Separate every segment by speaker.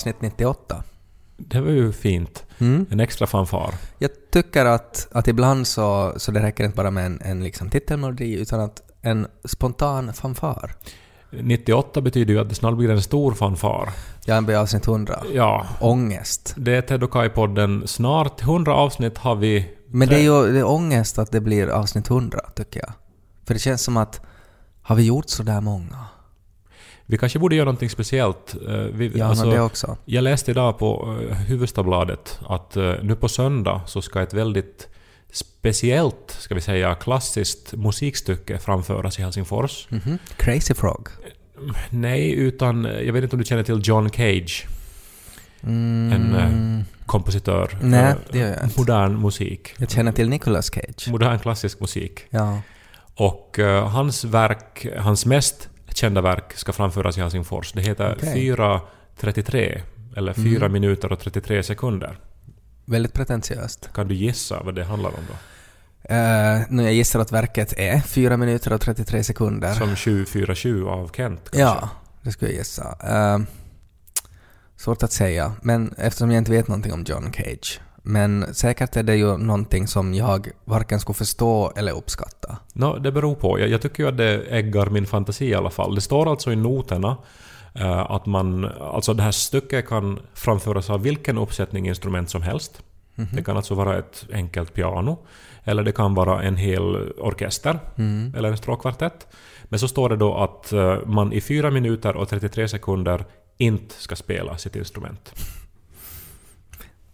Speaker 1: Avsnitt 98.
Speaker 2: Det var ju fint.
Speaker 1: Mm.
Speaker 2: En extra fanfar.
Speaker 1: Jag tycker att, att ibland så, så det räcker inte bara med en, en liksom titelmelodi utan att en spontan fanfar.
Speaker 2: 98 betyder ju att det snart blir en stor fanfar.
Speaker 1: Jag är avsnitt 100.
Speaker 2: Ja,
Speaker 1: Ångest.
Speaker 2: det är Ted och Kai-podden. Snart 100 avsnitt har vi...
Speaker 1: Men det är ju det är ångest att det blir avsnitt 100, tycker jag. För det känns som att har vi gjort så där många?
Speaker 2: Vi kanske borde göra någonting speciellt. Eh, Vi,
Speaker 1: Ja,
Speaker 2: alltså,
Speaker 1: det också.
Speaker 2: Jag läste idag på uh, Hufvudstadsbladet att eh, nu på söndag så ska ett väldigt speciellt, ska vi säga, klassiskt musikstycke framföras i Helsingfors.
Speaker 1: Mhm. Crazy Frog.
Speaker 2: Nej, utan eh, jag vet inte om du känner till John Cage,
Speaker 1: Mm.
Speaker 2: En, eh, kompositör.
Speaker 1: Nej,
Speaker 2: Eh,
Speaker 1: det gör jag inte.
Speaker 2: Modern musik.
Speaker 1: Jag känner till Nicolas Cage.
Speaker 2: Modern klassisk musik.
Speaker 1: Ja.
Speaker 2: Och eh, hans verk, hans mest kända verk ska framföras i Helsingfors. Det heter
Speaker 1: Okej.
Speaker 2: 4.33, eller 4
Speaker 1: Mm.
Speaker 2: minuter och 33 sekunder.
Speaker 1: Väldigt pretentiöst.
Speaker 2: Kan du gissa vad det handlar om då?
Speaker 1: Uh, nu jag gissar att verket är 4 minuter och 33 sekunder.
Speaker 2: Som 747 av Kent kanske?
Speaker 1: Ja, det skulle jag gissa. Eh, svårt att säga, men eftersom jag inte vet någonting om John Cage. Men säkert är det ju någonting som jag varken skulle förstå eller uppskatta.
Speaker 2: Nå, det beror på. Jag, jag tycker ju att det äggar min fantasi i alla fall. Det står alltså i noterna eh, att man... Alltså det här stycket kan framföras av vilken uppsättning instrument som helst.
Speaker 1: Mhm.
Speaker 2: Det kan alltså vara ett enkelt piano, eller det kan vara en hel orkester,
Speaker 1: Mm.
Speaker 2: eller en stråkkvartett. Men så står det då att eh, man i 4 minuter och 33 sekunder inte ska spela sitt instrument.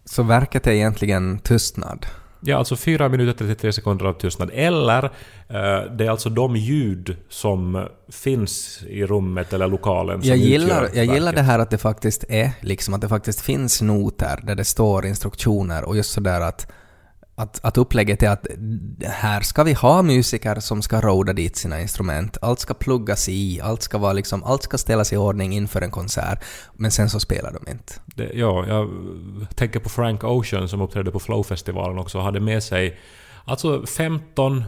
Speaker 1: Så verket är egentligen tystnad.
Speaker 2: Ja, alltså 4 minuter 33 sekunder av tystnad. Eller eh, det är alltså de ljud som finns i rummet eller lokalen som
Speaker 1: Jag gillar, jag gillar
Speaker 2: verket.
Speaker 1: det här att det faktiskt är liksom att det faktiskt finns noter där det står instruktioner och just sådär att att, att upplägget är att här ska vi ha musiker som ska råda dit sina instrument. Allt ska pluggas i, allt ska, vara liksom, allt ska ställas i ordning inför en konsert. Men sen så spelar de inte.
Speaker 2: Det, ja, jag tänker på Frank Ocean som uppträdde på Flowfestivalen också. hade med sig alltså 15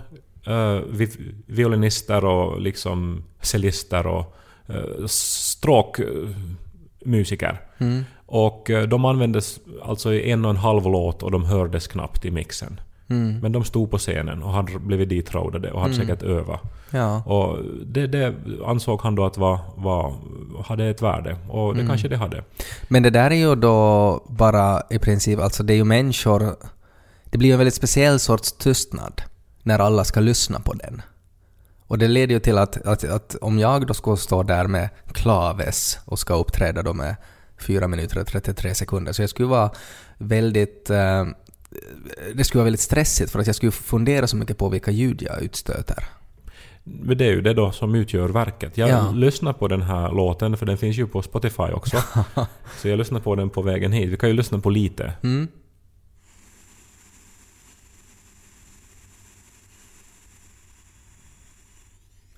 Speaker 2: eh, vi, violinister och liksom cellister och uh, stråkmusiker.
Speaker 1: Mm.
Speaker 2: Och eh, de användes alltså i en och en halv låt och de hördes knappt i mixen.
Speaker 1: Mm.
Speaker 2: Men de stod på scenen och hade blivit ditrådade och hade
Speaker 1: Mm.
Speaker 2: säkert övat.
Speaker 1: Ja.
Speaker 2: Och det, det ansåg han då att var, var, hade ett värde. Och det
Speaker 1: Mm.
Speaker 2: kanske det hade.
Speaker 1: Men det där är ju då bara i princip, alltså det är ju människor... Det blir ju en väldigt speciell sorts tystnad när alla ska lyssna på den. Och det leder ju till att, att, att om jag då skulle stå där med klaves och ska uppträda då med 4 minuter och 33 sekunder, så jag skulle vara väldigt... Eh, det skulle vara väldigt stressigt för att jag skulle fundera så mycket på vilka ljud jag utstöter.
Speaker 2: Men det är ju det då som utgör verket. Jag
Speaker 1: Ja.
Speaker 2: lyssnar på den här låten, för den finns ju på Spotify också. så jag lyssnar på den på vägen hit. Vi kan ju lyssna på lite.
Speaker 1: Mm.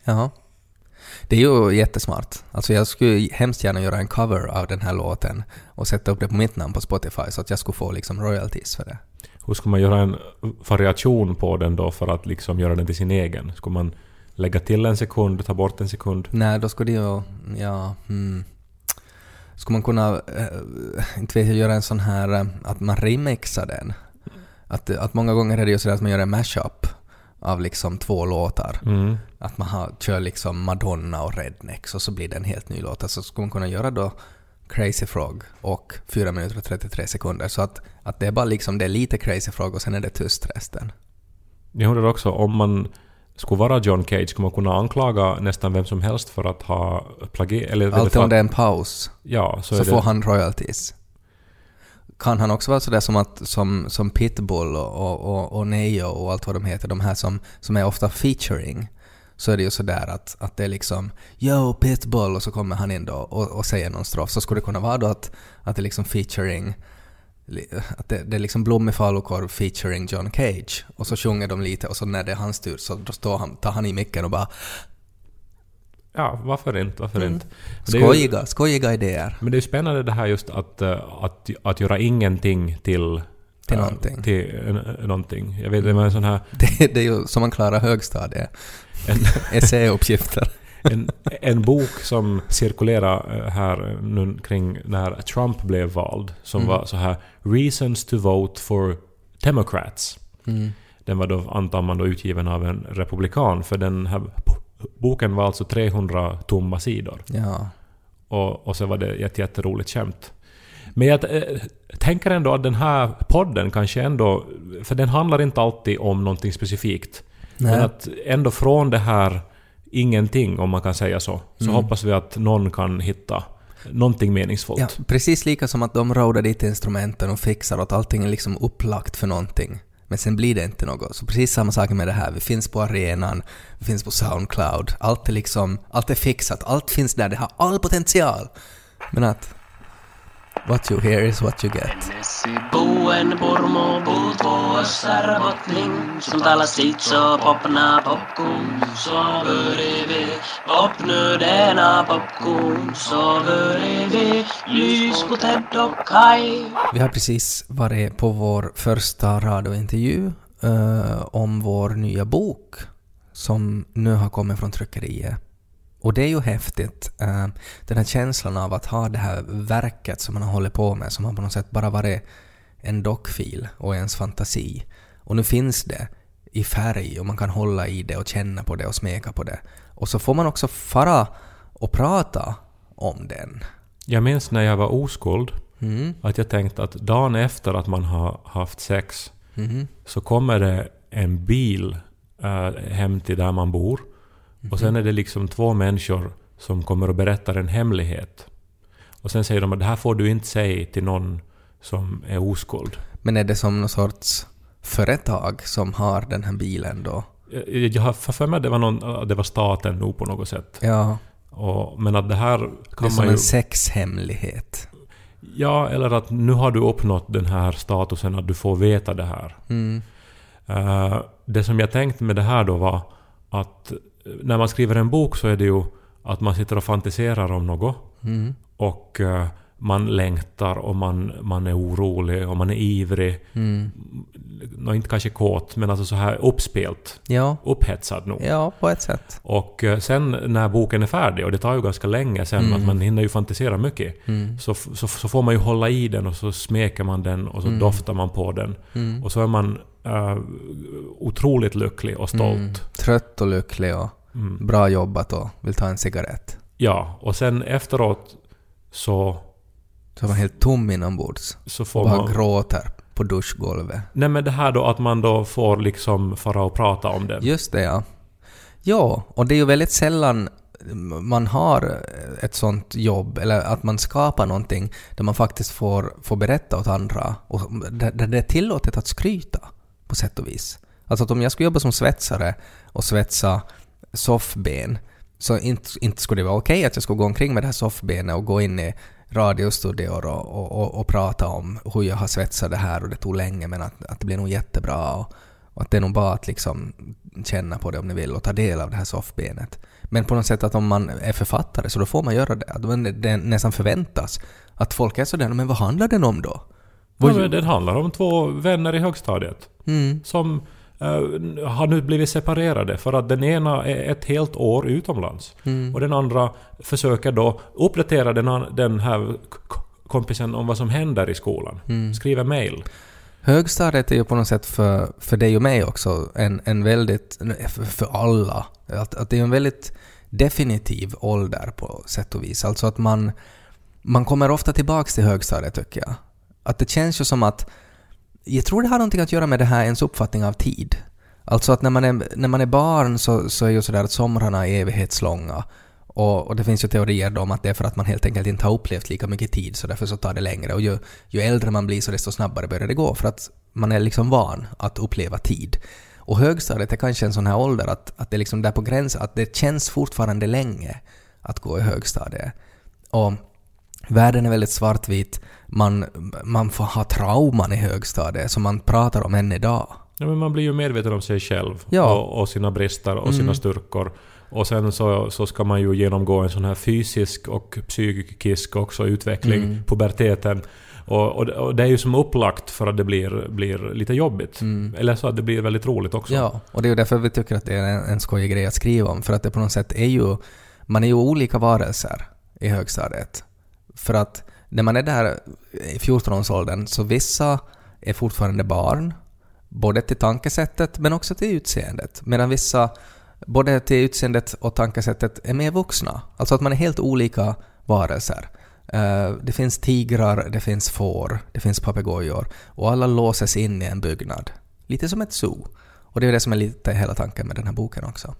Speaker 1: Jaha. Det är ju jättesmart. Alltså jag skulle hemskt gärna göra en cover av den här låten och sätta upp det på mitt namn på Spotify så att jag skulle få liksom royalties för det.
Speaker 2: Hur ska man göra en variation på den då för att liksom göra den till sin egen? Ska man lägga till en sekund, ta bort en sekund?
Speaker 1: Nej, då skulle det ju... Ja... Hmm. Skulle man kunna... eh, inte vet jag, göra en sån här... eh, att man remixar den? Att, att många gånger är det ju så att man gör en mashup av liksom två låtar.
Speaker 2: Mm.
Speaker 1: Att man har, kör liksom Madonna och Rednex och så blir det en helt ny låt. Alltså skulle man kunna göra då Crazy Frog och 4 minuter och 33 sekunder. Så att, att det är bara liksom, det är lite Crazy Frog och sen är det tyst resten.
Speaker 2: Jag undrar också om man skulle vara John Cage, skulle man kunna anklaga nästan vem som helst för att ha plagierat?
Speaker 1: Alltid om det är en paus
Speaker 2: Ja, så,
Speaker 1: så,
Speaker 2: det...
Speaker 1: får han royalties. Kan han också vara sådär som, att, som, som Pitbull och, och, och, Neo och allt vad de heter, de här som, som är ofta featuring, så är det ju sådär att, att det är liksom ”Yo Pitbull” och så kommer han in då och, och säger någon strof. Så skulle det kunna vara då att, att det är liksom featuring att det, det är liksom Blommig falukorv featuring John Cage och så sjunger de lite och så när det är hans tur så då står han, tar han i micken och bara
Speaker 2: Ja, varför inte? Varför
Speaker 1: Mm.
Speaker 2: inte? Men är ju-
Speaker 1: skojiga, skojiga idéer.
Speaker 2: Men det är ju spännande det här just att, eh, att, att göra ingenting till...
Speaker 1: Till
Speaker 2: eh,
Speaker 1: någonting.
Speaker 2: Till en, någonting. Jag vet, det var en sån här...
Speaker 1: Det, det är ju som man klarar högstadiet.
Speaker 2: En,
Speaker 1: Essäuppgifter.
Speaker 2: en, en bok som cirkulerar här nu kring när Trump blev vald, som
Speaker 1: Mm.
Speaker 2: var så här “Reasons to vote for Democrats”.
Speaker 1: Mm.
Speaker 2: Den var då, antar man då, utgiven av en republikan, för den här boken var alltså 300 tomma sidor.
Speaker 1: Ja.
Speaker 2: Och, och så var det ett jätteroligt skämt. Men jag eh, tänker ändå att den här podden kanske ändå... För den handlar inte alltid om någonting specifikt. Men
Speaker 1: Nej.
Speaker 2: att ändå från det här ingenting, om man kan säga så, så
Speaker 1: Mm.
Speaker 2: hoppas vi att någon kan hitta någonting meningsfullt.
Speaker 1: Ja, precis lika som att de rådar dit instrumenten och fixar och att allting är liksom upplagt för någonting. Men sen blir det inte något. Så precis samma sak med det här. Vi finns på arenan, vi finns på Soundcloud. Allt är liksom, allt är fixat, allt finns där, det har all potential. Men att what you hear is what you get.
Speaker 3: Popna vi popnödena
Speaker 1: har precis varit på vår första radiointervju eh, om vår nya bok som nu har kommit från tryckeriet. Och det är ju häftigt, eh, den här känslan av att ha det här verket som man har hållit på med, som har på något sätt bara varit en dockfil och ens fantasi. Och nu finns det i färg och man kan hålla i det och känna på det och smeka på det. Och så får man också fara och prata om den.
Speaker 2: Jag minns när jag var oskuld,
Speaker 1: Mm.
Speaker 2: att jag tänkte att dagen efter att man har haft sex
Speaker 1: Mhm.
Speaker 2: så kommer det en bil eh, hem till där man bor. Och sen är det liksom två människor som kommer och berättar en hemlighet. Och sen säger de att det här får du inte säga till någon som är oskuld.
Speaker 1: Men är det som någon sorts företag som har den här bilen då?
Speaker 2: Jag, har för mig att det var, någon, det var staten nog på något sätt.
Speaker 1: Ja,
Speaker 2: Och, men att det här
Speaker 1: det är
Speaker 2: kan
Speaker 1: som
Speaker 2: man ju...
Speaker 1: en sexhemlighet.
Speaker 2: Ja, eller att nu har du uppnått den här statusen att du får veta det här.
Speaker 1: Mm.
Speaker 2: Eh, det som jag tänkte med det här då var att när man skriver en bok så är det ju att man sitter och fantiserar om något.
Speaker 1: Mm.
Speaker 2: Och eh, man längtar och man, man är orolig och man är ivrig.
Speaker 1: Mm.
Speaker 2: Nå, inte kanske kåt, men alltså så här uppspelt.
Speaker 1: Ja,
Speaker 2: Upphetsad nog.
Speaker 1: ja, på ett sätt.
Speaker 2: Och eh, sen när boken är färdig, och det tar ju ganska länge sen,
Speaker 1: Mm.
Speaker 2: att man hinner ju fantisera mycket.
Speaker 1: Mm.
Speaker 2: Så, så, så får man ju hålla i den och så smeker man den och så
Speaker 1: Mm.
Speaker 2: doftar man på den.
Speaker 1: Mm.
Speaker 2: Och så är man eh, otroligt lycklig och stolt.
Speaker 1: Mm. Trött och lycklig och
Speaker 2: Mm.
Speaker 1: bra jobbat och vill ta en cigarett.
Speaker 2: Ja, och sen efteråt så,
Speaker 1: Så är man helt tom inombords.
Speaker 2: så får
Speaker 1: bara
Speaker 2: man...
Speaker 1: gråter på duschgolvet.
Speaker 2: Nej men det här då att man då får liksom fara och prata om den.
Speaker 1: Just det, ja. Ja, och det är ju väldigt sällan man har ett sånt jobb, eller att man skapar någonting där man faktiskt får, får berätta åt andra och där det är tillåtet att skryta på sätt och vis. Alltså att om jag skulle jobba som svetsare och svetsa soffben så inte, inte skulle det vara okej att jag skulle gå omkring med det här soffbenet och gå in i radiostudior och, och, och, och prata om hur jag har svetsat det här och det tog länge men att, att det blir nog jättebra och, och att det är nog bara att liksom känna på det om ni vill och ta del av det här soffbenet. Men på något sätt att om man är författare så då får man göra det. Att det det nästan förväntas att folk är sådär, men vad handlar den om då?
Speaker 2: Ja,
Speaker 1: Vad-
Speaker 2: men den handlar om två vänner i högstadiet.
Speaker 1: Mm.
Speaker 2: Som eh, har nu blivit separerade för att den ena är ett helt år utomlands.
Speaker 1: Mm.
Speaker 2: Och den andra försöker då uppdatera den, den här kompisen om vad som händer i skolan.
Speaker 1: Mm.
Speaker 2: Skriver mail.
Speaker 1: Högstadiet är ju på något sätt för, för dig och mig också en, en väldigt, för, för alla, att, att det är en väldigt definitiv ålder på sätt och vis. Alltså att man, man kommer ofta tillbaks till högstadiet tycker jag. Att det känns ju som att, jag tror det har någonting att göra med det här ens uppfattning av tid. Alltså att när man är, när man är barn så, så är ju sådär att somrarna är evighetslånga. Och, och det finns ju teorier då om att det är för att man helt enkelt inte har upplevt lika mycket tid så därför så tar det längre. Och ju, ju äldre man blir så desto snabbare börjar det gå för att man är liksom van att uppleva tid. Och högstadiet är kanske en sån här ålder att, att det är liksom där på gränsen, att det känns fortfarande länge att gå i högstadiet. Och världen är väldigt svartvit, man, man får ha trauman i högstadiet som man pratar om än idag.
Speaker 2: Ja, men man blir ju medveten om sig själv
Speaker 1: Ja.
Speaker 2: och, och sina brister och sina
Speaker 1: Mm.
Speaker 2: styrkor. Och sen så, så ska man ju genomgå en sån här fysisk och psykisk också utveckling,
Speaker 1: Mm.
Speaker 2: puberteten. Och, och, och det är ju som upplagt för att det blir, blir lite jobbigt.
Speaker 1: Mm.
Speaker 2: Eller så att det blir väldigt roligt också.
Speaker 1: Ja, och det är ju därför vi tycker att det är en, en skojig grej att skriva om, för att det på något sätt är ju man är ju olika varelser i högstadiet. För att när man är där i 14-årsåldern så vissa är fortfarande barn, både till tankesättet men också till utseendet. Medan vissa, både till utseendet och tankesättet, är mer vuxna. Alltså att man är helt olika varelser. Eh, det finns tigrar, det finns får, det finns papegojor och alla låses in i en byggnad. Lite som ett zoo. Och det är det som är lite hela tanken med den här boken också.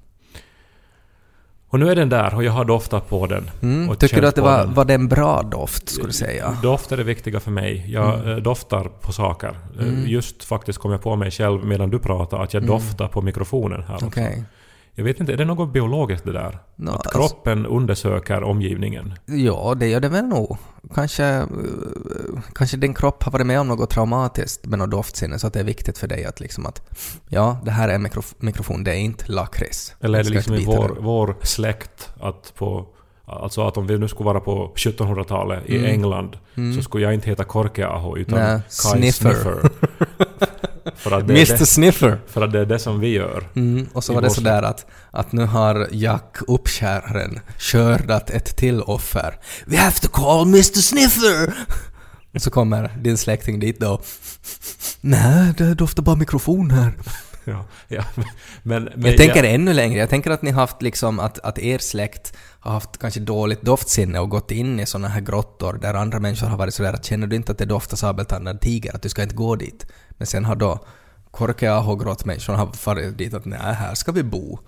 Speaker 2: Och nu är den där och jag har doftat på den.
Speaker 1: Mm.
Speaker 2: och
Speaker 1: Tycker du att det var,
Speaker 2: den.
Speaker 1: var det en bra doft, skulle du säga?
Speaker 2: Doft är det viktiga för mig. Jag
Speaker 1: Mm.
Speaker 2: eh, doftar på saker. Eh, Just faktiskt kom jag på mig själv medan du pratade att jag
Speaker 1: Mm.
Speaker 2: doftar på mikrofonen här också. Jag vet inte, är det något biologiskt det där?
Speaker 1: Nå,
Speaker 2: att
Speaker 1: alltså-
Speaker 2: kroppen undersöker omgivningen?
Speaker 1: Ja, det gör det väl nog. Kanske, eh, kanske din kropp har varit med om något traumatiskt med något doftsinne så att det är viktigt för dig att liksom att ja, det här är en mikrof- mikrofon, det är inte lakrits.
Speaker 2: Eller är det liksom i vår, vår släkt att på... Alltså att om vi nu skulle vara på 1700-talet i
Speaker 1: Mm.
Speaker 2: England så skulle jag inte heta Korkeaho utan
Speaker 1: Nej,
Speaker 2: Kai
Speaker 1: Sniffer.
Speaker 2: Sniffer. för, att det
Speaker 1: Mr
Speaker 2: det,
Speaker 1: Sniffer!
Speaker 2: för att det är det som vi gör.
Speaker 1: Mm, och så var det
Speaker 2: vår
Speaker 1: sådär att, att nu har Jack uppskäraren skördat ett till offer. We have to call Mr Sniffer! Och så kommer din släkting dit då. Nej, det doftar bara mikrofon här.
Speaker 2: Ja, ja. Men, men
Speaker 1: Jag tänker ännu längre. Jag tänker att ni haft liksom att, att er släkt har haft kanske dåligt doftsinne och gått in i såna här grottor där andra människor har varit sådär att känner du inte att det doftar sabeltandad tiger, att du ska inte gå dit. Men sen har då Korkeaho grottmänniskorna har farit dit att nej, här ska vi bo.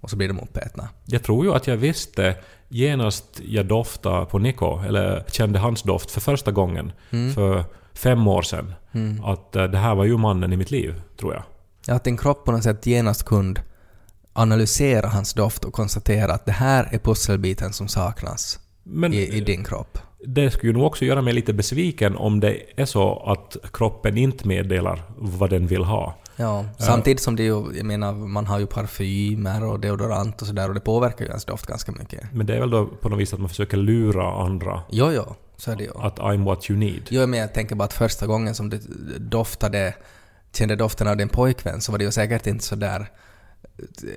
Speaker 1: Och så blir de uppätna.
Speaker 2: Jag tror ju att jag visste genast jag doftade på Nico, eller kände hans doft för första gången
Speaker 1: Mm.
Speaker 2: för fem år sedan. Att eh, det här var ju mannen i mitt liv, tror jag.
Speaker 1: Att din kropp på något sätt genast kunde analysera hans doft och konstatera att det här är pusselbiten som saknas
Speaker 2: Men
Speaker 1: i, i din kropp.
Speaker 2: det skulle ju nog också göra mig lite besviken om det är så att kroppen inte meddelar vad den vill ha.
Speaker 1: Ja, samtidigt som det ju, jag menar, man har ju parfymer och deodorant och sådär och det påverkar ju ens doft ganska mycket.
Speaker 2: Men det är väl då på något vis att man försöker lura andra
Speaker 1: Jo, jo, så är det ju.
Speaker 2: att I'm what you need.
Speaker 1: Jo, men jag tänker bara att första gången som du doftade, kände doften av din pojkvän så var det ju säkert inte sådär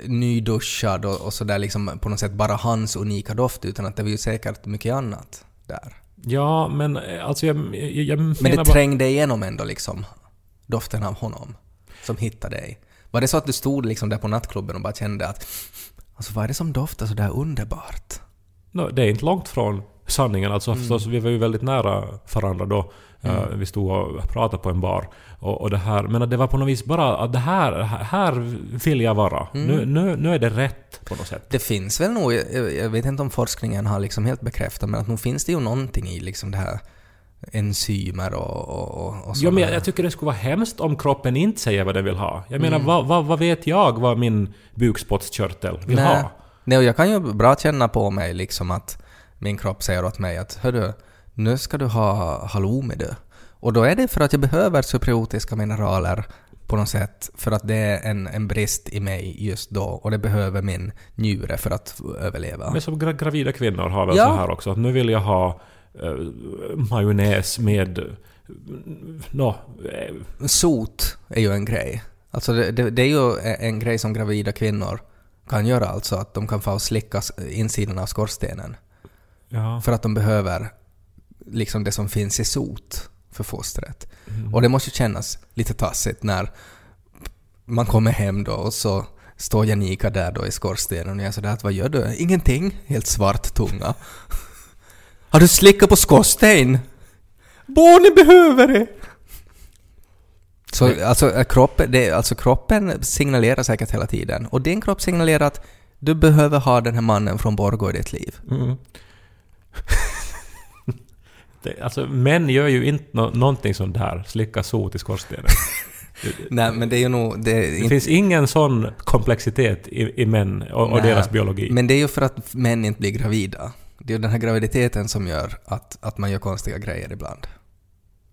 Speaker 1: nyduschad och, och sådär liksom på något sätt bara hans unika doft utan att det var ju säkert mycket annat där.
Speaker 2: Ja, men eh, alltså jag, jag, jag
Speaker 1: Men
Speaker 2: menar
Speaker 1: det
Speaker 2: bara...
Speaker 1: trängde igenom ändå liksom doften av honom som hittade dig. Var det så att du stod liksom där på nattklubben och bara kände att alltså vad är det som doftar så där underbart?
Speaker 2: No, det är inte långt från sanningen. Alltså
Speaker 1: Mm.
Speaker 2: förstås, vi var ju väldigt nära varandra då. Eh, vi stod och pratade på en bar. Och, och det här, men det var på något vis bara att det här, här vill jag vara.
Speaker 1: Mm.
Speaker 2: Nu, nu, nu är det rätt på något sätt.
Speaker 1: Det finns väl nog, jag, vet inte om forskningen har liksom helt bekräftat, men att nog finns det ju någonting i liksom det här enzymer och, och, och, och
Speaker 2: Ja,
Speaker 1: sådana
Speaker 2: men jag, jag tycker det skulle vara hemskt om kroppen inte säger vad den vill ha. Jag menar,
Speaker 1: Mm.
Speaker 2: vad, vad, vad vet jag vad min bukspottkörtel vill
Speaker 1: Nej.
Speaker 2: ha?
Speaker 1: Nej, och jag kan ju bra känna på mig liksom att min kropp säger åt mig att hördu, nu ska du ha halloumi du. Och då är det för att jag behöver supriotiska mineraler på något sätt för att det är en, en brist i mig just då och det behöver min njure för att överleva.
Speaker 2: Men som gra gravida kvinnor har väl
Speaker 1: Ja.
Speaker 2: så här också, att nu vill jag ha eh, majonnäs med... Nå, eh,
Speaker 1: Sot är ju en grej. Alltså det, det, det är ju en grej som gravida kvinnor kan göra, alltså att de kan få slicka insidan av skorstenen.
Speaker 2: ja.
Speaker 1: För att de behöver liksom det som finns i sot för fostret. Och det måste kännas lite tassigt när man kommer hem då och så står Janika där då i skorstenen och jag är sådär att vad gör du? Ingenting. Helt svart tunga. Har du slickat på skorsten? Barnen behöver det! Så alltså, är kroppen, det, alltså kroppen signalerar säkert hela tiden. Och din kropp signalerar att du behöver ha den här mannen från Borgå i ditt liv.
Speaker 2: Mm. Det, alltså män gör ju inte nå någonting sånt där, slicka sot i skorstenen.
Speaker 1: Nej, men det är ju nog... Det,
Speaker 2: Det
Speaker 1: inte,
Speaker 2: finns ingen sån komplexitet i, i män och, och deras biologi.
Speaker 1: Men det är ju för att män inte blir gravida. Det är ju den här graviditeten som gör att, att man gör konstiga grejer ibland.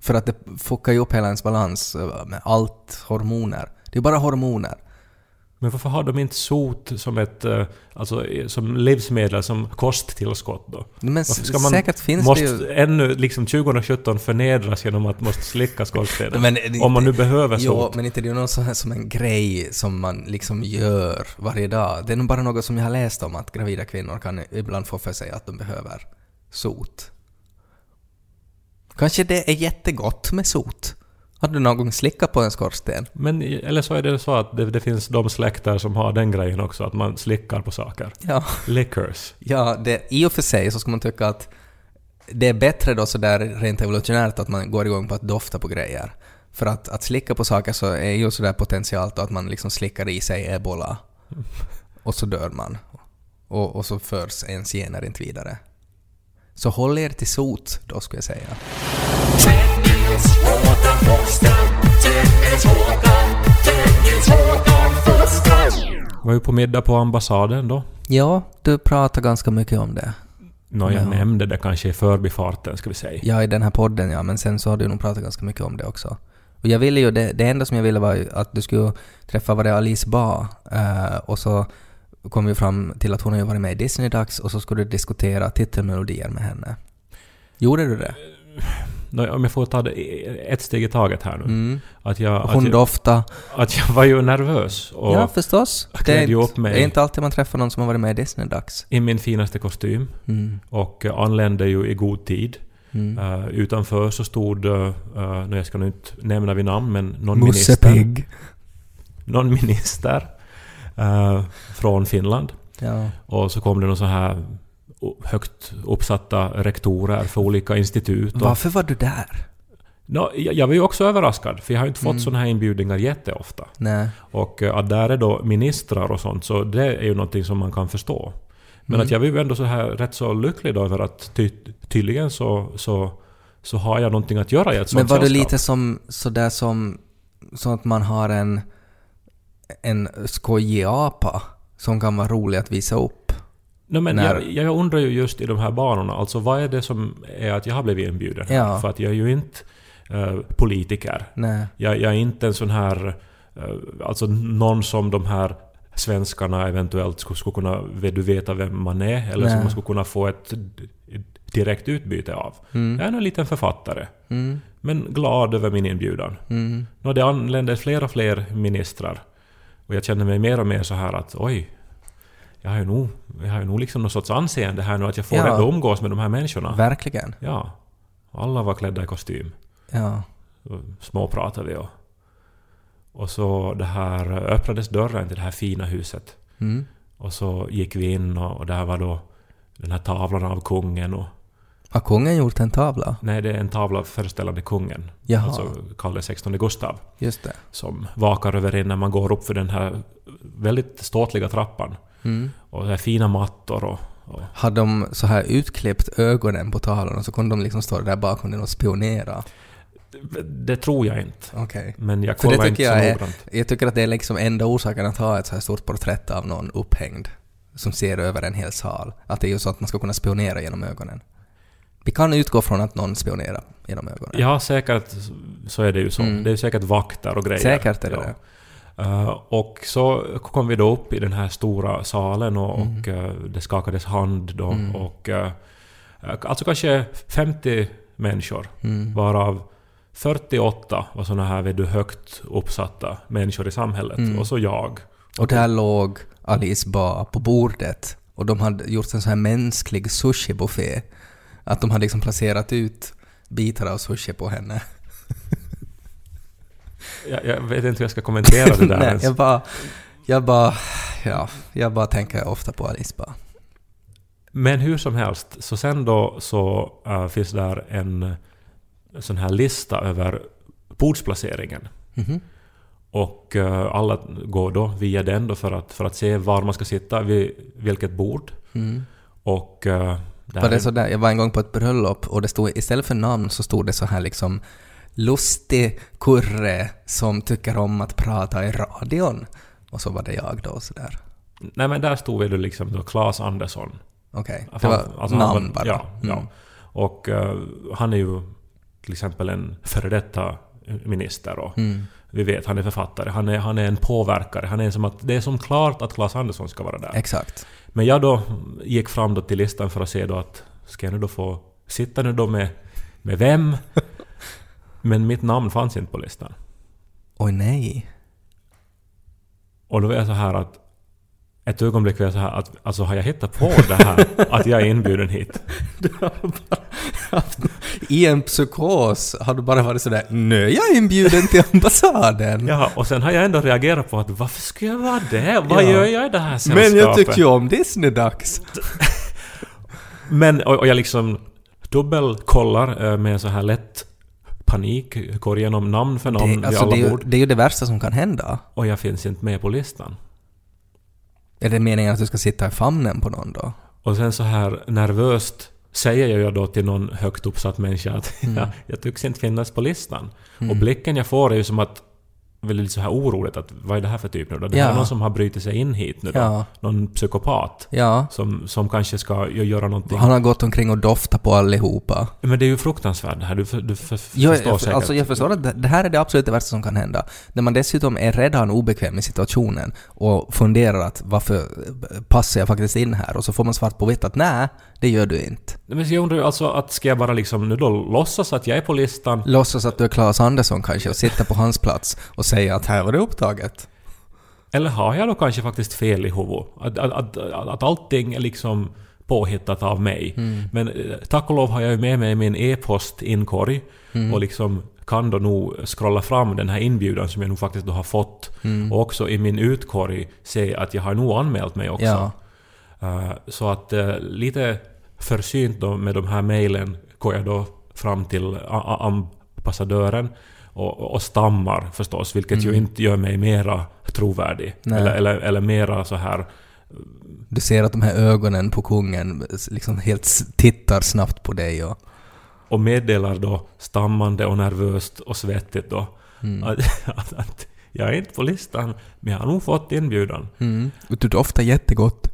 Speaker 1: För att det fuckar ju upp hela ens balans eh, med allt hormoner. Det är bara hormoner.
Speaker 2: Men varför har de inte sot som ett eh, alltså, eh, som livsmedel, som kosttillskott då?
Speaker 1: Men
Speaker 2: Varför ska man
Speaker 1: säkert finns
Speaker 2: måste
Speaker 1: det ju...
Speaker 2: ännu liksom 2017 förnedras genom att måste slicka skorstenen?
Speaker 1: Men det-
Speaker 2: Om man nu behöver
Speaker 1: Jo,
Speaker 2: sot.
Speaker 1: men inte det är ju någon sån här som en grej som man liksom gör varje dag. Det är nog bara något som jag har läst om att gravida kvinnor kan ibland få för sig att de behöver sot. Kanske det är jättegott med sot? Har du någon gång slickat på en skorsten?
Speaker 2: Men, eller så är det så att det, det finns de släkter som har den grejen också, att man slickar på saker.
Speaker 1: Ja.
Speaker 2: Liquors.
Speaker 1: Ja, det, i och för sig så ska man tycka att det är bättre då sådär rent evolutionärt att man går igång på att dofta på grejer. För att, att slicka på saker så är ju sådär potentiellt att man liksom slickar i sig ebola. Och så dör man. Och, och så förs ens gener inte vidare. Så håll er till sot då skulle jag säga.
Speaker 2: Var ju på middag på ambassaden då.
Speaker 1: Ja, du pratar ganska mycket om det.
Speaker 2: Nå, jag
Speaker 1: Ja.
Speaker 2: nämnde det kanske i förbifarten, ska vi säga.
Speaker 1: Ja, i den här podden ja, men sen så har du nog pratat ganska mycket om det också. Och jag ville ju, det, det enda som jag ville var ju att du skulle träffa, var det Alice Ba? Eh, och så kom vi fram till att hon har ju varit med i Disney-dags och så skulle du diskutera titelmelodier med henne. Gjorde du det?
Speaker 2: Om jag får ta det ett steg i taget här nu.
Speaker 1: Mm.
Speaker 2: Att, jag,
Speaker 1: Hon
Speaker 2: att, jag,
Speaker 1: dofta.
Speaker 2: att jag var ju nervös och
Speaker 1: Ja, förstås. Det är,
Speaker 2: upp mig.
Speaker 1: det är inte alltid man träffar någon som har varit med i Disney-dags.
Speaker 2: i min finaste kostym
Speaker 1: Mm.
Speaker 2: och eh, anlände ju i god tid.
Speaker 1: Mm.
Speaker 2: Eh, utanför så stod, uh, nu jag ska nu inte nämna vid namn, men någon
Speaker 1: Musse
Speaker 2: minister, någon minister eh, från Finland.
Speaker 1: Ja.
Speaker 2: Och så kom det någon så här högt uppsatta rektorer för olika institut.
Speaker 1: Varför var du där?
Speaker 2: Nå, jag, jag var ju också överraskad, för jag har inte fått
Speaker 1: Mm.
Speaker 2: sådana här inbjudningar jätteofta.
Speaker 1: Nej.
Speaker 2: Och eh, att där är då ministrar och sånt, så det är ju någonting som man kan förstå. Men
Speaker 1: Mm.
Speaker 2: att jag var ju ändå så här rätt så lycklig då över att ty, tydligen så, så, så har jag någonting att göra i ett sånt
Speaker 1: Men var du
Speaker 2: sällskap.
Speaker 1: lite som sådär som så att man har en, en skojig apa som kan vara rolig att visa upp?
Speaker 2: No, men
Speaker 1: när-
Speaker 2: jag, jag undrar ju just i de här banorna, alltså vad är det som är att jag har blivit inbjuden?
Speaker 1: Ja.
Speaker 2: För att jag är ju inte eh, politiker.
Speaker 1: Nej.
Speaker 2: Jag, jag är inte en sån här, eh, alltså någon som de här svenskarna eventuellt skulle, skulle kunna du, veta vem man är, eller som
Speaker 1: Nej.
Speaker 2: man skulle kunna få ett direkt utbyte av.
Speaker 1: Mm.
Speaker 2: Jag är en liten författare,
Speaker 1: Mm.
Speaker 2: men glad över min inbjudan.
Speaker 1: Mm.
Speaker 2: Nå, det anländer fler och fler ministrar. Och jag känner mig mer och mer så här att oj, jag har ju nog, jag har ju nog liksom någon sorts anseende här nu att jag får
Speaker 1: Ja.
Speaker 2: ändå umgås med de här människorna.
Speaker 1: Verkligen.
Speaker 2: Ja. Alla var klädda i kostym.
Speaker 1: Ja.
Speaker 2: Småpratade vi och... Och så det här öppnades dörren till det här fina huset.
Speaker 1: Mm.
Speaker 2: Och så gick vi in och, och där var då den här tavlan av kungen och...
Speaker 1: Har kungen gjort en tavla?
Speaker 2: Nej, det är en tavla föreställande kungen.
Speaker 1: Jaha.
Speaker 2: Alltså Karl XVI Gustav.
Speaker 1: Just det.
Speaker 2: Som vakar över en när man går upp för den här väldigt ståtliga trappan.
Speaker 1: Mm.
Speaker 2: Och här fina mattor och... och
Speaker 1: Har de så här utklippt ögonen på tavlan så kunde de liksom stå där bakom den och spionera?
Speaker 2: det tror jag inte.
Speaker 1: Okej.
Speaker 2: Men jag kollar
Speaker 1: tycker
Speaker 2: inte så
Speaker 1: jag är-
Speaker 2: noggrant.
Speaker 1: Jag tycker att det är liksom enda orsaken att ha ett så här stort porträtt av någon upphängd som ser över en hel sal. Att det är ju så att man ska kunna spionera genom ögonen. Vi kan utgå från att någon spionerar genom ögonen.
Speaker 2: Ja, säkert så är det ju så.
Speaker 1: Mm.
Speaker 2: Det är säkert vakter och grejer.
Speaker 1: Säkert är det
Speaker 2: ja.
Speaker 1: det.
Speaker 2: Uh, och så kom vi då upp i den här stora salen och,
Speaker 1: Mm.
Speaker 2: och uh, det skakades hand då.
Speaker 1: Mm.
Speaker 2: Och, uh, alltså kanske 50 människor,
Speaker 1: Mm.
Speaker 2: varav 48 var såna här vet du, högt uppsatta människor i samhället.
Speaker 1: Mm.
Speaker 2: Och så jag.
Speaker 1: Och där låg Alice Ba på bordet och de hade gjort en så här mänsklig sushibuffé. Att de hade liksom placerat ut bitar av sushi på henne.
Speaker 2: Jag, jag vet inte hur jag ska kommentera det där
Speaker 1: Nej,
Speaker 2: ens.
Speaker 1: jag bara... Jag bara... Ja, jag bara tänker ofta på Alice Ba.
Speaker 2: Men hur som helst, så sen då så äh, finns där en sån här lista över bordsplaceringen.
Speaker 1: Mhm.
Speaker 2: Och äh, alla går då via den då för att, för att se var man ska sitta, vid vilket bord.
Speaker 1: Mm.
Speaker 2: Och... Äh,
Speaker 1: Var det så där? Jag var en gång på ett bröllop och det stod, istället för namn så stod det så här liksom lustig kurre som tycker om att prata i radion. Och så var det jag då sådär.
Speaker 2: Nej men där stod det liksom då Claes Andersson.
Speaker 1: Okej, det
Speaker 2: Alltså,
Speaker 1: var
Speaker 2: alltså
Speaker 1: namn
Speaker 2: var-
Speaker 1: bara.
Speaker 2: Ja, ja.
Speaker 1: Mm.
Speaker 2: Och äh, han är ju till exempel en före detta minister och
Speaker 1: Mm.
Speaker 2: vi vet, han är författare, han är, han är en påverkare, han är som att, det är som klart att Claes Andersson ska vara där.
Speaker 1: Exakt.
Speaker 2: Men jag då gick fram då till listan för att se då att ska jag nu då få sitta nu då med, med vem? Men mitt namn fanns inte på listan.
Speaker 1: Oj nej.
Speaker 2: Och då var jag så här att ett ögonblick var jag så här att alltså har jag hittat på det här att jag är inbjuden hit?
Speaker 1: I en psykos har du bara varit sådär ”Nu är jag inbjuden till ambassaden”.
Speaker 2: Ja, och sen har jag ändå reagerat på att varför skulle jag vara det? Vad
Speaker 1: Ja.
Speaker 2: gör jag i det här sällskapet?
Speaker 1: Men jag tycker ju om Disney-dags.
Speaker 2: Men, och, och jag liksom dubbelkollar eh, med så här lätt panik, går igenom namn för namn
Speaker 1: Det,
Speaker 2: vid
Speaker 1: alltså,
Speaker 2: alla
Speaker 1: det, är ju,
Speaker 2: bord.
Speaker 1: det är ju det värsta som kan hända.
Speaker 2: Och jag finns inte med på listan.
Speaker 1: Är det meningen att du ska sitta i famnen på någon då?
Speaker 2: Och sen så här nervöst säger jag då till någon högt uppsatt människa att
Speaker 1: Mm.
Speaker 2: jag, jag tycks inte finnas på listan. Och blicken jag får är ju som att väldigt så här oroligt att vad är det här för typ nu då? Det här
Speaker 1: Ja.
Speaker 2: är någon som har brutit sig in hit nu då.
Speaker 1: Ja.
Speaker 2: Någon psykopat.
Speaker 1: Ja.
Speaker 2: Som, som kanske ska göra någonting.
Speaker 1: Han har gått omkring och doftat på allihopa.
Speaker 2: Men det är ju fruktansvärt det här. Du, du för,
Speaker 1: Jag,
Speaker 2: förstår
Speaker 1: jag,
Speaker 2: säkert.
Speaker 1: alltså jag förstår att det, här är det absolut det värsta som kan hända. När man dessutom är redan obekväm i situationen och funderar att varför passar jag faktiskt in här? Och så får man svart på vitt att nej, det gör du inte.
Speaker 2: Men jag undrar ju alltså att ska jag bara liksom nu då låtsas att jag är på listan?
Speaker 1: Låtsas att du är Claes Andersson kanske och sitta på hans plats och säga att här var det upptaget.
Speaker 2: Eller har jag då kanske faktiskt fel i huvudet? Att, att, att, att allting är liksom påhittat av mig.
Speaker 1: Mm.
Speaker 2: Men eh, tack och lov har jag ju med mig min e-postinkorg
Speaker 1: Mm.
Speaker 2: och liksom kan då nog scrolla fram den här inbjudan som jag nog faktiskt då har fått.
Speaker 1: Mm.
Speaker 2: Och också i min utkorg se att jag har nog anmält mig också.
Speaker 1: Ja.
Speaker 2: Eh, så att eh, lite försynt då med de här mejlen går jag då fram till ambassadören och, och stammar förstås, vilket ju inte gör mig mera trovärdig.
Speaker 1: Mm. Nej.
Speaker 2: Eller, eller, eller mera så här...
Speaker 1: Du ser att de här ögonen på kungen liksom helt tittar snabbt på dig och...
Speaker 2: Och meddelar då stammande och nervöst och svettigt då
Speaker 1: Mm.
Speaker 2: att, att, att jag är inte på listan, men jag har nog fått inbjudan.
Speaker 1: Mm. Du doftar jättegott.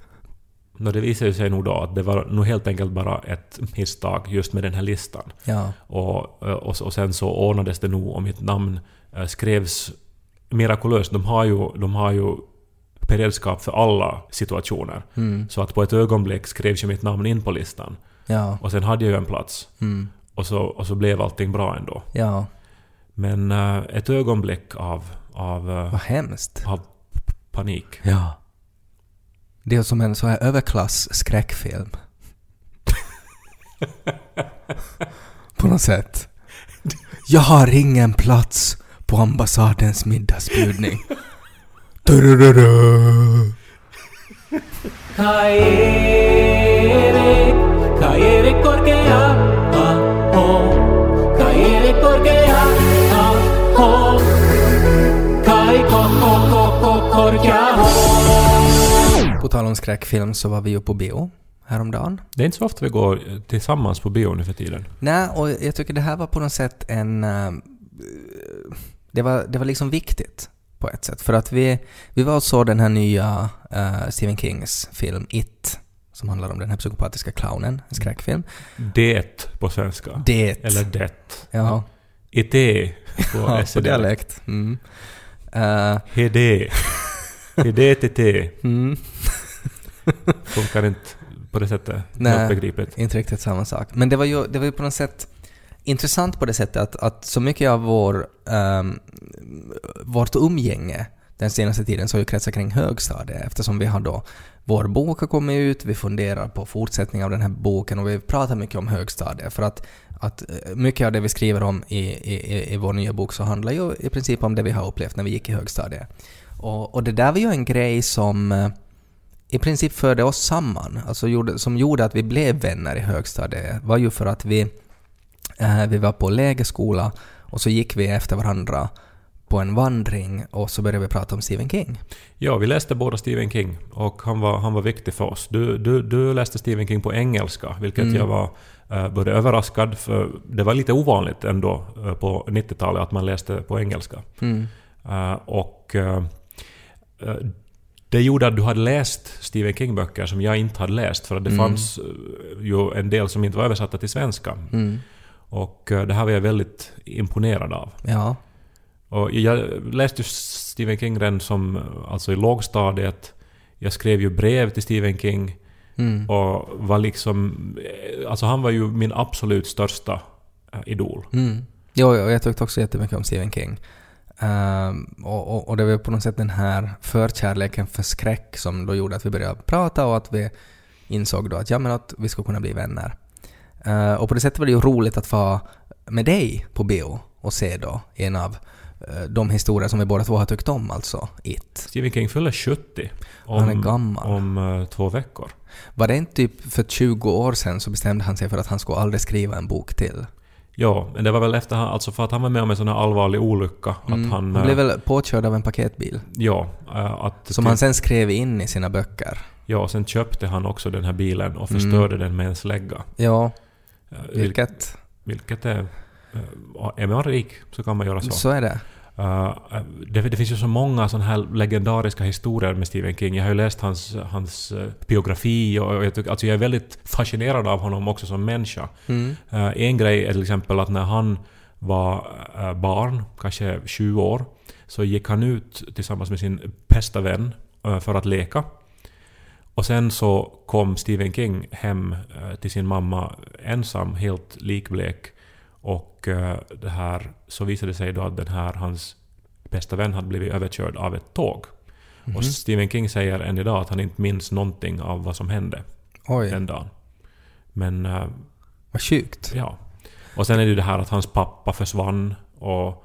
Speaker 2: Nå, det visar ju sig nog då att det var nog helt enkelt bara ett misstag just med den här listan.
Speaker 1: Ja.
Speaker 2: Och, och, och sen så ordnades det nog och mitt namn eh, skrevs mirakulöst. De har ju, de har ju beredskap för alla situationer.
Speaker 1: Mm.
Speaker 2: Så att på ett ögonblick skrevs ju mitt namn in på listan.
Speaker 1: Ja.
Speaker 2: Och sen hade jag ju en plats.
Speaker 1: Mm.
Speaker 2: Och så, och så blev allting bra ändå.
Speaker 1: Ja.
Speaker 2: Men eh, ett ögonblick av, av, eh,
Speaker 1: Vad hemskt.
Speaker 2: av panik.
Speaker 1: Ja. Det är som en sån här överklass-skräckfilm. på något sätt. Jag har ingen plats på ambassadens middagsbjudning. Turururu.
Speaker 3: Kairi,
Speaker 1: på tal om skräckfilm så var vi ju på bio häromdagen.
Speaker 2: Det är inte så ofta vi går tillsammans på bio nu för tiden.
Speaker 1: Nej, och jag tycker det här var på något sätt en... eh, det, var, det var liksom viktigt på ett sätt. För att vi, vi var och såg den här nya eh, Stephen Kings film It, som handlar om den här psykopatiska clownen, en skräckfilm.
Speaker 2: Det på svenska.
Speaker 1: Det.
Speaker 2: Eller det.
Speaker 1: Ja,
Speaker 2: IT på
Speaker 1: ja på
Speaker 2: SE-dialekt.
Speaker 1: dialekt. Mm. Eh,
Speaker 2: Hede. HDTT.
Speaker 1: mm.
Speaker 2: Funkar inte på det sättet.
Speaker 1: Nej.
Speaker 2: Begripligt.
Speaker 1: Inte riktigt samma sak. Men det var ju, det var ju på något sätt intressant på det sättet att, att så mycket av vår, um, vårt umgänge den senaste tiden så har ju kretsat kring högstadiet eftersom vi har då vår bok har kommit ut, vi funderar på fortsättning av den här boken och vi pratar mycket om högstadiet för att, att eh, mycket av det vi skriver om i, i, i- i vår nya bok så handlar ju i princip om det vi har upplevt när vi gick i högstadiet. Och, och det där var ju en grej som eh, i princip förde oss samman, alltså gjorde, som gjorde att vi blev vänner i högstadiet, var ju för att vi, eh, vi var på lägerskola och så gick vi efter varandra på en vandring och så började vi prata om Stephen King.
Speaker 2: Ja, vi läste båda Stephen King och han var, han var viktig för oss. Du, du, du läste Stephen King på engelska, vilket
Speaker 1: Mm.
Speaker 2: jag var eh, både överraskad för det var lite ovanligt ändå eh, på 90-talet att man läste på engelska.
Speaker 1: Mm.
Speaker 2: Eh, och eh, eh, det gjorde att du hade läst Stephen King-böcker som jag inte hade läst för att det
Speaker 1: Mm.
Speaker 2: fanns eh, ju en del som inte var översatta till svenska.
Speaker 1: Mm.
Speaker 2: Och eh, det här var jag väldigt imponerad av.
Speaker 1: Ja.
Speaker 2: Och jag läste ju Stephen King redan som, alltså i lågstadiet. Jag skrev ju brev till Stephen King.
Speaker 1: Mm.
Speaker 2: Och var liksom... eh, Alltså han var ju min absolut största idol.
Speaker 1: Mm. Jo, jo, jag tyckte också jättemycket om Stephen King. Ehm, och, och, det var på något sätt den här förkärleken för skräck som då gjorde att vi började prata och att vi insåg då att, ja, men att vi skulle kunna bli vänner. Eh, och på det sättet var det ju roligt att vara med dig på bio och se då en av eh, de historier som vi båda två har tyckt om, alltså It.
Speaker 2: Stephen King fyller 70 om,
Speaker 1: Han är gammal.
Speaker 2: om eh, två veckor.
Speaker 1: Var det inte typ för 20 år sedan så bestämde han sig för att han skulle aldrig skriva en bok till?
Speaker 2: Ja, men det var väl efter han, alltså för att han var med om en sån här allvarlig olycka.
Speaker 1: Mm.
Speaker 2: Att han...
Speaker 1: han blev
Speaker 2: eh,
Speaker 1: väl påkörd av en paketbil?
Speaker 2: Ja, eh, att...
Speaker 1: Som han sen skrev in i sina böcker.
Speaker 2: Ja, sen köpte han också den här bilen och
Speaker 1: Mm.
Speaker 2: förstörde den med en slägga.
Speaker 1: Ja,
Speaker 2: Eh, vil-
Speaker 1: vilket...
Speaker 2: Vilket är... Är man rik så kan man göra så.
Speaker 1: Så är det.
Speaker 2: Eh, det, det finns ju så många sådana här legendariska historier med Stephen King. Jag har ju läst hans, hans eh, biografi och jag, tycker, alltså jag är väldigt fascinerad av honom också som människa.
Speaker 1: Mm.
Speaker 2: Eh, en grej är till exempel att när han var eh, barn, kanske 20 år, så gick han ut tillsammans med sin bästa vän för att leka. Och sen så kom Stephen King hem till sin mamma ensam, helt likblek. Och eh, det här, så visade det sig då att den här, hans bästa vän hade blivit överkörd av ett tåg.
Speaker 1: Mhm.
Speaker 2: Och Stephen King säger än idag att han inte minns någonting av vad som hände
Speaker 1: Oj,
Speaker 2: den dagen. Men eh,
Speaker 1: vad sjukt.
Speaker 2: Ja. Och sen är det ju det här att hans pappa försvann och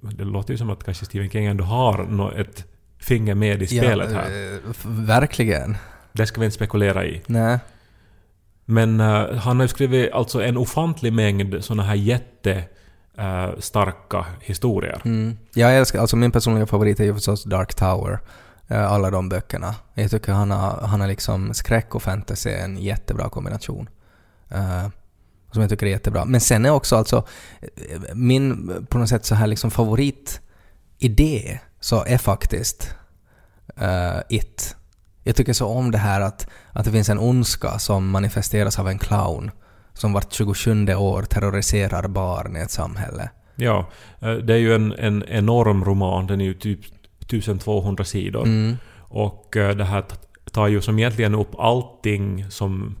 Speaker 2: det låter ju som att kanske Stephen King ändå har ett finger med i spelet
Speaker 1: ja,
Speaker 2: här.
Speaker 1: eh, f- Verkligen.
Speaker 2: Det ska vi inte spekulera i.
Speaker 1: Nej.
Speaker 2: Men uh, han har ju skrivit alltså en ofantlig mängd såna här jätte uh, starka historier.
Speaker 1: Mm. Jag älskar, alltså min personliga favorit är ju förstås Dark Tower. Uh, Alla de böckerna. Jag tycker han har, han har liksom skräck och fantasy är en jättebra kombination. Som jag tycker är jättebra. Men sen är också alltså min på något sätt så här liksom favoritidé så är faktiskt It. Jag tycker så om det här att, att det finns en ondska som manifesteras av en clown som vart 27 år terroriserar barn i ett samhälle.
Speaker 2: Ja, eh, det är ju en, en enorm roman. Den är ju typ 1200 sidor.
Speaker 1: Mm.
Speaker 2: Och eh, det här tar ju som egentligen upp allting som...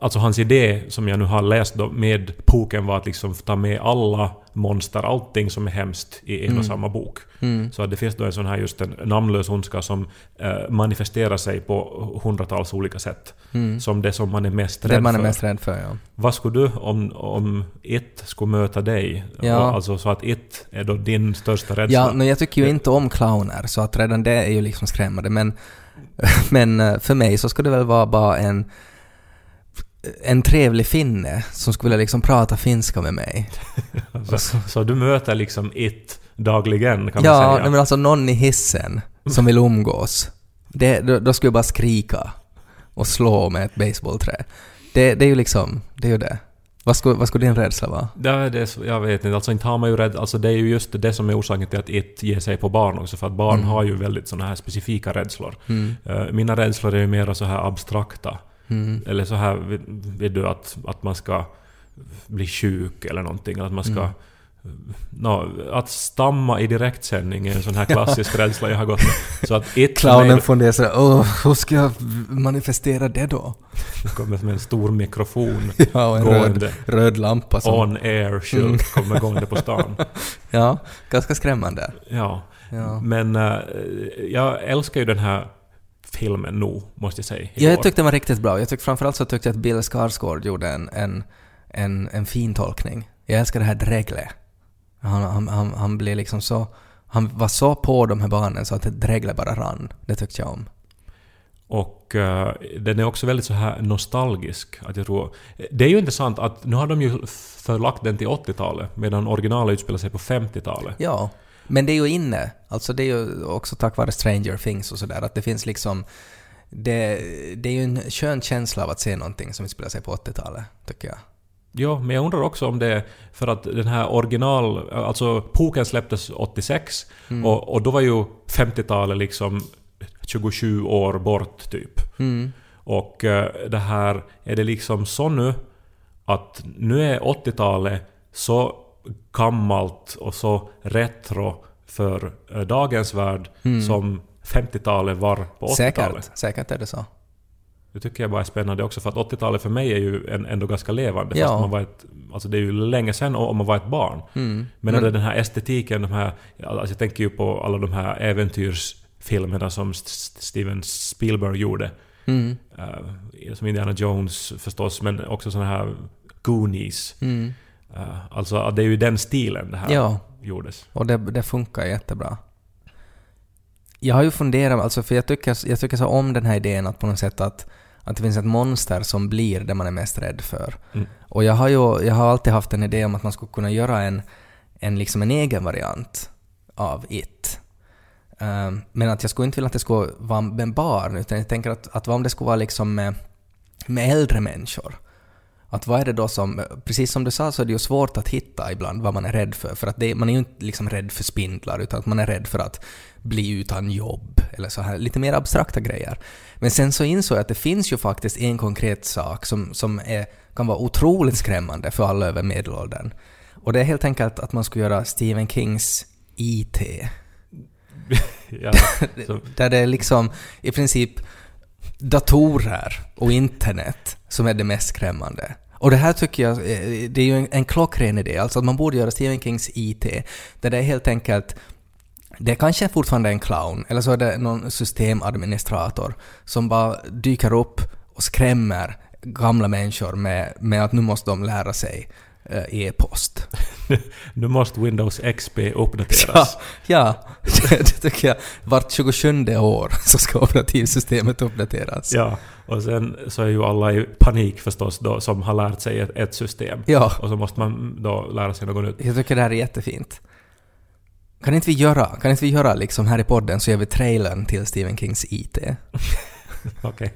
Speaker 2: Alltså hans idé som jag nu har läst då med boken var att liksom ta med alla monster, allting som är hemskt i en
Speaker 1: Mm.
Speaker 2: och samma bok.
Speaker 1: Mm.
Speaker 2: Så att det finns då en sån här just en namnlös ondska som eh, manifesterar sig på hundratals olika sätt.
Speaker 1: Mm.
Speaker 2: Som det som man är mest rädd
Speaker 1: Det man är
Speaker 2: för.
Speaker 1: mest rädd för, ja.
Speaker 2: Vad skulle du om, om ett skulle möta dig?
Speaker 1: Ja.
Speaker 2: Alltså så att ett är då din största rädsla?
Speaker 1: Ja, men jag tycker ju inte om clowner, så att redan det är ju liksom skrämmande. Men, men eh, för mig så skulle det väl vara bara en, en trevlig finne som skulle liksom prata finska med mig.
Speaker 2: så, så du möter liksom ett dagligen kan man
Speaker 1: Ja,
Speaker 2: säga?
Speaker 1: nej, men alltså någon i hissen som vill umgås. Det, då, då skulle jag bara skrika och slå med ett baseballträ. Det, det är ju liksom, det är ju det. Vad skulle, vad skulle din rädsla vara?
Speaker 2: Är det, jag vet inte, alltså inte har man ju rädd, alltså det är ju just det som är orsaken till att ett ger sig på barn också, för att barn
Speaker 1: Mm.
Speaker 2: har ju väldigt såna här specifika rädslor.
Speaker 1: Mm.
Speaker 2: Eh, Mina rädslor är ju mer så här abstrakta.
Speaker 1: Mm.
Speaker 2: Eller så här, vet- vet du, att, att man ska bli sjuk eller någonting, att man ska...
Speaker 1: Mm.
Speaker 2: Nå, att stamma i direktsändning är en sån här klassisk rädsla jag har gått med. Så att ett
Speaker 1: Clownen funderar sådär, åh, hur ska jag manifestera det då?
Speaker 2: kommer med en stor mikrofon
Speaker 1: Ja, och en röd,
Speaker 2: gående
Speaker 1: röd lampa som...
Speaker 2: on air skylt
Speaker 1: Mm.
Speaker 2: kommer gående på stan.
Speaker 1: Ja, ganska skrämmande.
Speaker 2: Ja.
Speaker 1: Ja.
Speaker 2: Men eh, jag älskar ju den här filmen nog, måste jag säga.
Speaker 1: Ja, jag tyckte den var riktigt bra. Jag tyckte framförallt så tyckte jag att Bill Skarsgård gjorde en, en, en, en fin tolkning. Jag älskar det här Dregle. Han, han, han, han blev liksom så... Han var så på de här barnen så att Dregle bara rann. Det tyckte jag om.
Speaker 2: Och eh, den är också väldigt så här nostalgisk. Att jag tror, det är ju intressant att nu har de ju förlagt den till 80-talet medan originalet utspelar sig på 50-talet.
Speaker 1: Ja, men det är ju inne. Alltså det är ju också tack vare Stranger Things och sådär att det finns liksom... Det, det är ju en skön känsla av att se någonting som utspelar sig på 80-talet, tycker jag.
Speaker 2: Ja, men jag undrar också om det är för att den här original... Alltså Poken släpptes 86
Speaker 1: Mm.
Speaker 2: och, och då var ju 50-talet liksom 27 år bort typ.
Speaker 1: Mm.
Speaker 2: Och eh, det här, är det liksom så nu att nu är 80-talet så gammalt och så retro för eh, dagens värld som 50-talet var på 80-talet.
Speaker 1: Säkert, säkert är det så.
Speaker 2: Det tycker jag bara är spännande också för att 80-talet för mig är ju en, ändå ganska levande.
Speaker 1: Ja.
Speaker 2: Fast man var ett, alltså det är ju länge sedan om man var ett barn.
Speaker 1: Mm.
Speaker 2: Men, Men den här estetiken, de här, alltså jag tänker ju på alla de här äventyrsfilmerna som Steven Spielberg gjorde.
Speaker 1: Mm.
Speaker 2: Eh, som Indiana Jones förstås, men också såna här Goonies.
Speaker 1: Mm.
Speaker 2: Eh, alltså det är ju den stilen det här
Speaker 1: Ja.
Speaker 2: gjordes.
Speaker 1: Och det, det funkar jättebra. Jag har ju funderat, alltså för jag tycker, jag tycker så om den här idén att på något sätt att, att det finns ett monster som blir det man är mest rädd för.
Speaker 2: Mm.
Speaker 1: Och jag har ju jag har alltid haft en idé om att man skulle kunna göra en, en, liksom en egen variant av It. Ehm, men att jag skulle inte vilja att det skulle vara med barn, utan jag tänker att, att vad om det skulle vara liksom med, med äldre människor? Att vad är det då som, precis som du sa så är det ju svårt att hitta ibland vad man är rädd för. För att det, man är ju inte liksom rädd för spindlar utan att man är rädd för att bli utan jobb eller så här lite mer abstrakta grejer. Men sen så insåg jag att det finns ju faktiskt en konkret sak som, som är, kan vara otroligt skrämmande för alla över medelåldern. Och det är helt enkelt att man skulle göra Stephen Kings IT.
Speaker 2: ja,
Speaker 1: Där det är liksom i princip datorer och internet som är det mest skrämmande. Och det här tycker jag, eh, det är ju en, en klockren idé, alltså att man borde göra Stephen Kings IT, där det är helt enkelt det är kanske fortfarande en clown, eller så är det någon systemadministrator som bara dyker upp och skrämmer gamla människor med, med att nu måste de lära sig e-post.
Speaker 2: nu måste Windows XP
Speaker 1: Ja,
Speaker 2: uppdateras.
Speaker 1: ja det, det tycker jag. Vart 27 år så ska operativsystemet uppdateras.
Speaker 2: Ja, och sen så är ju alla i panik förstås då, som har lärt sig ett, ett system.
Speaker 1: Ja.
Speaker 2: Och så måste man då lära sig något nytt.
Speaker 1: Jag tycker det här är jättefint. Kan inte vi göra, kan inte vi göra liksom här i podden så gör vi trailern till Stephen Kings IT?
Speaker 2: Okej.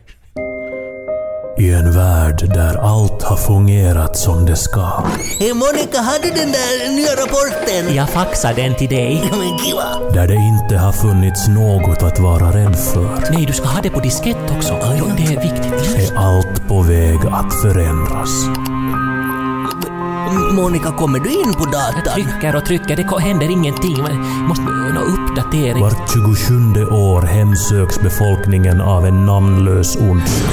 Speaker 4: I en värld där allt har fungerat som det ska.
Speaker 5: Hej Monica, har du den där nya rapporten?
Speaker 6: Jag faxar den till dig.
Speaker 5: Men kiva.
Speaker 4: Där det inte har funnits något att vara rädd för.
Speaker 6: Nej, du ska ha det på diskett också. Jo, det är viktigt.
Speaker 4: Är allt på väg att förändras.
Speaker 5: Monica, kommer du in på
Speaker 6: Jag
Speaker 5: datan?
Speaker 6: trycker och trycker, det händer ingenting. Man måste nå uppdatering.
Speaker 4: Vart 27 år hemsöks befolkningen av en namnlös ondska.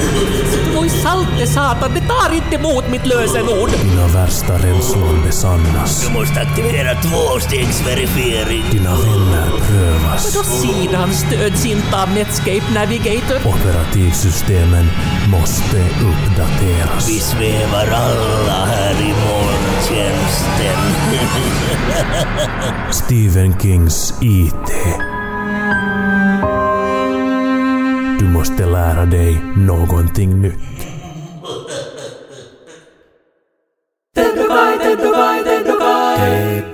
Speaker 6: Salte satan, det tar inte emot mitt lösenord!
Speaker 4: Dina värsta rädslor besannas.
Speaker 5: Du måste aktivera tvåstegsverifiering.
Speaker 4: Dina vänner prövas.
Speaker 6: Då sidan stöds inte av Netscape Navigator.
Speaker 4: Operativsystemen måste uppdateras.
Speaker 5: Vi svävar alla här i molntjänsten.
Speaker 4: Stephen Kings IT. Du måste lära dig någonting nytt. Dead divide, by, dead or divide. dead. Dead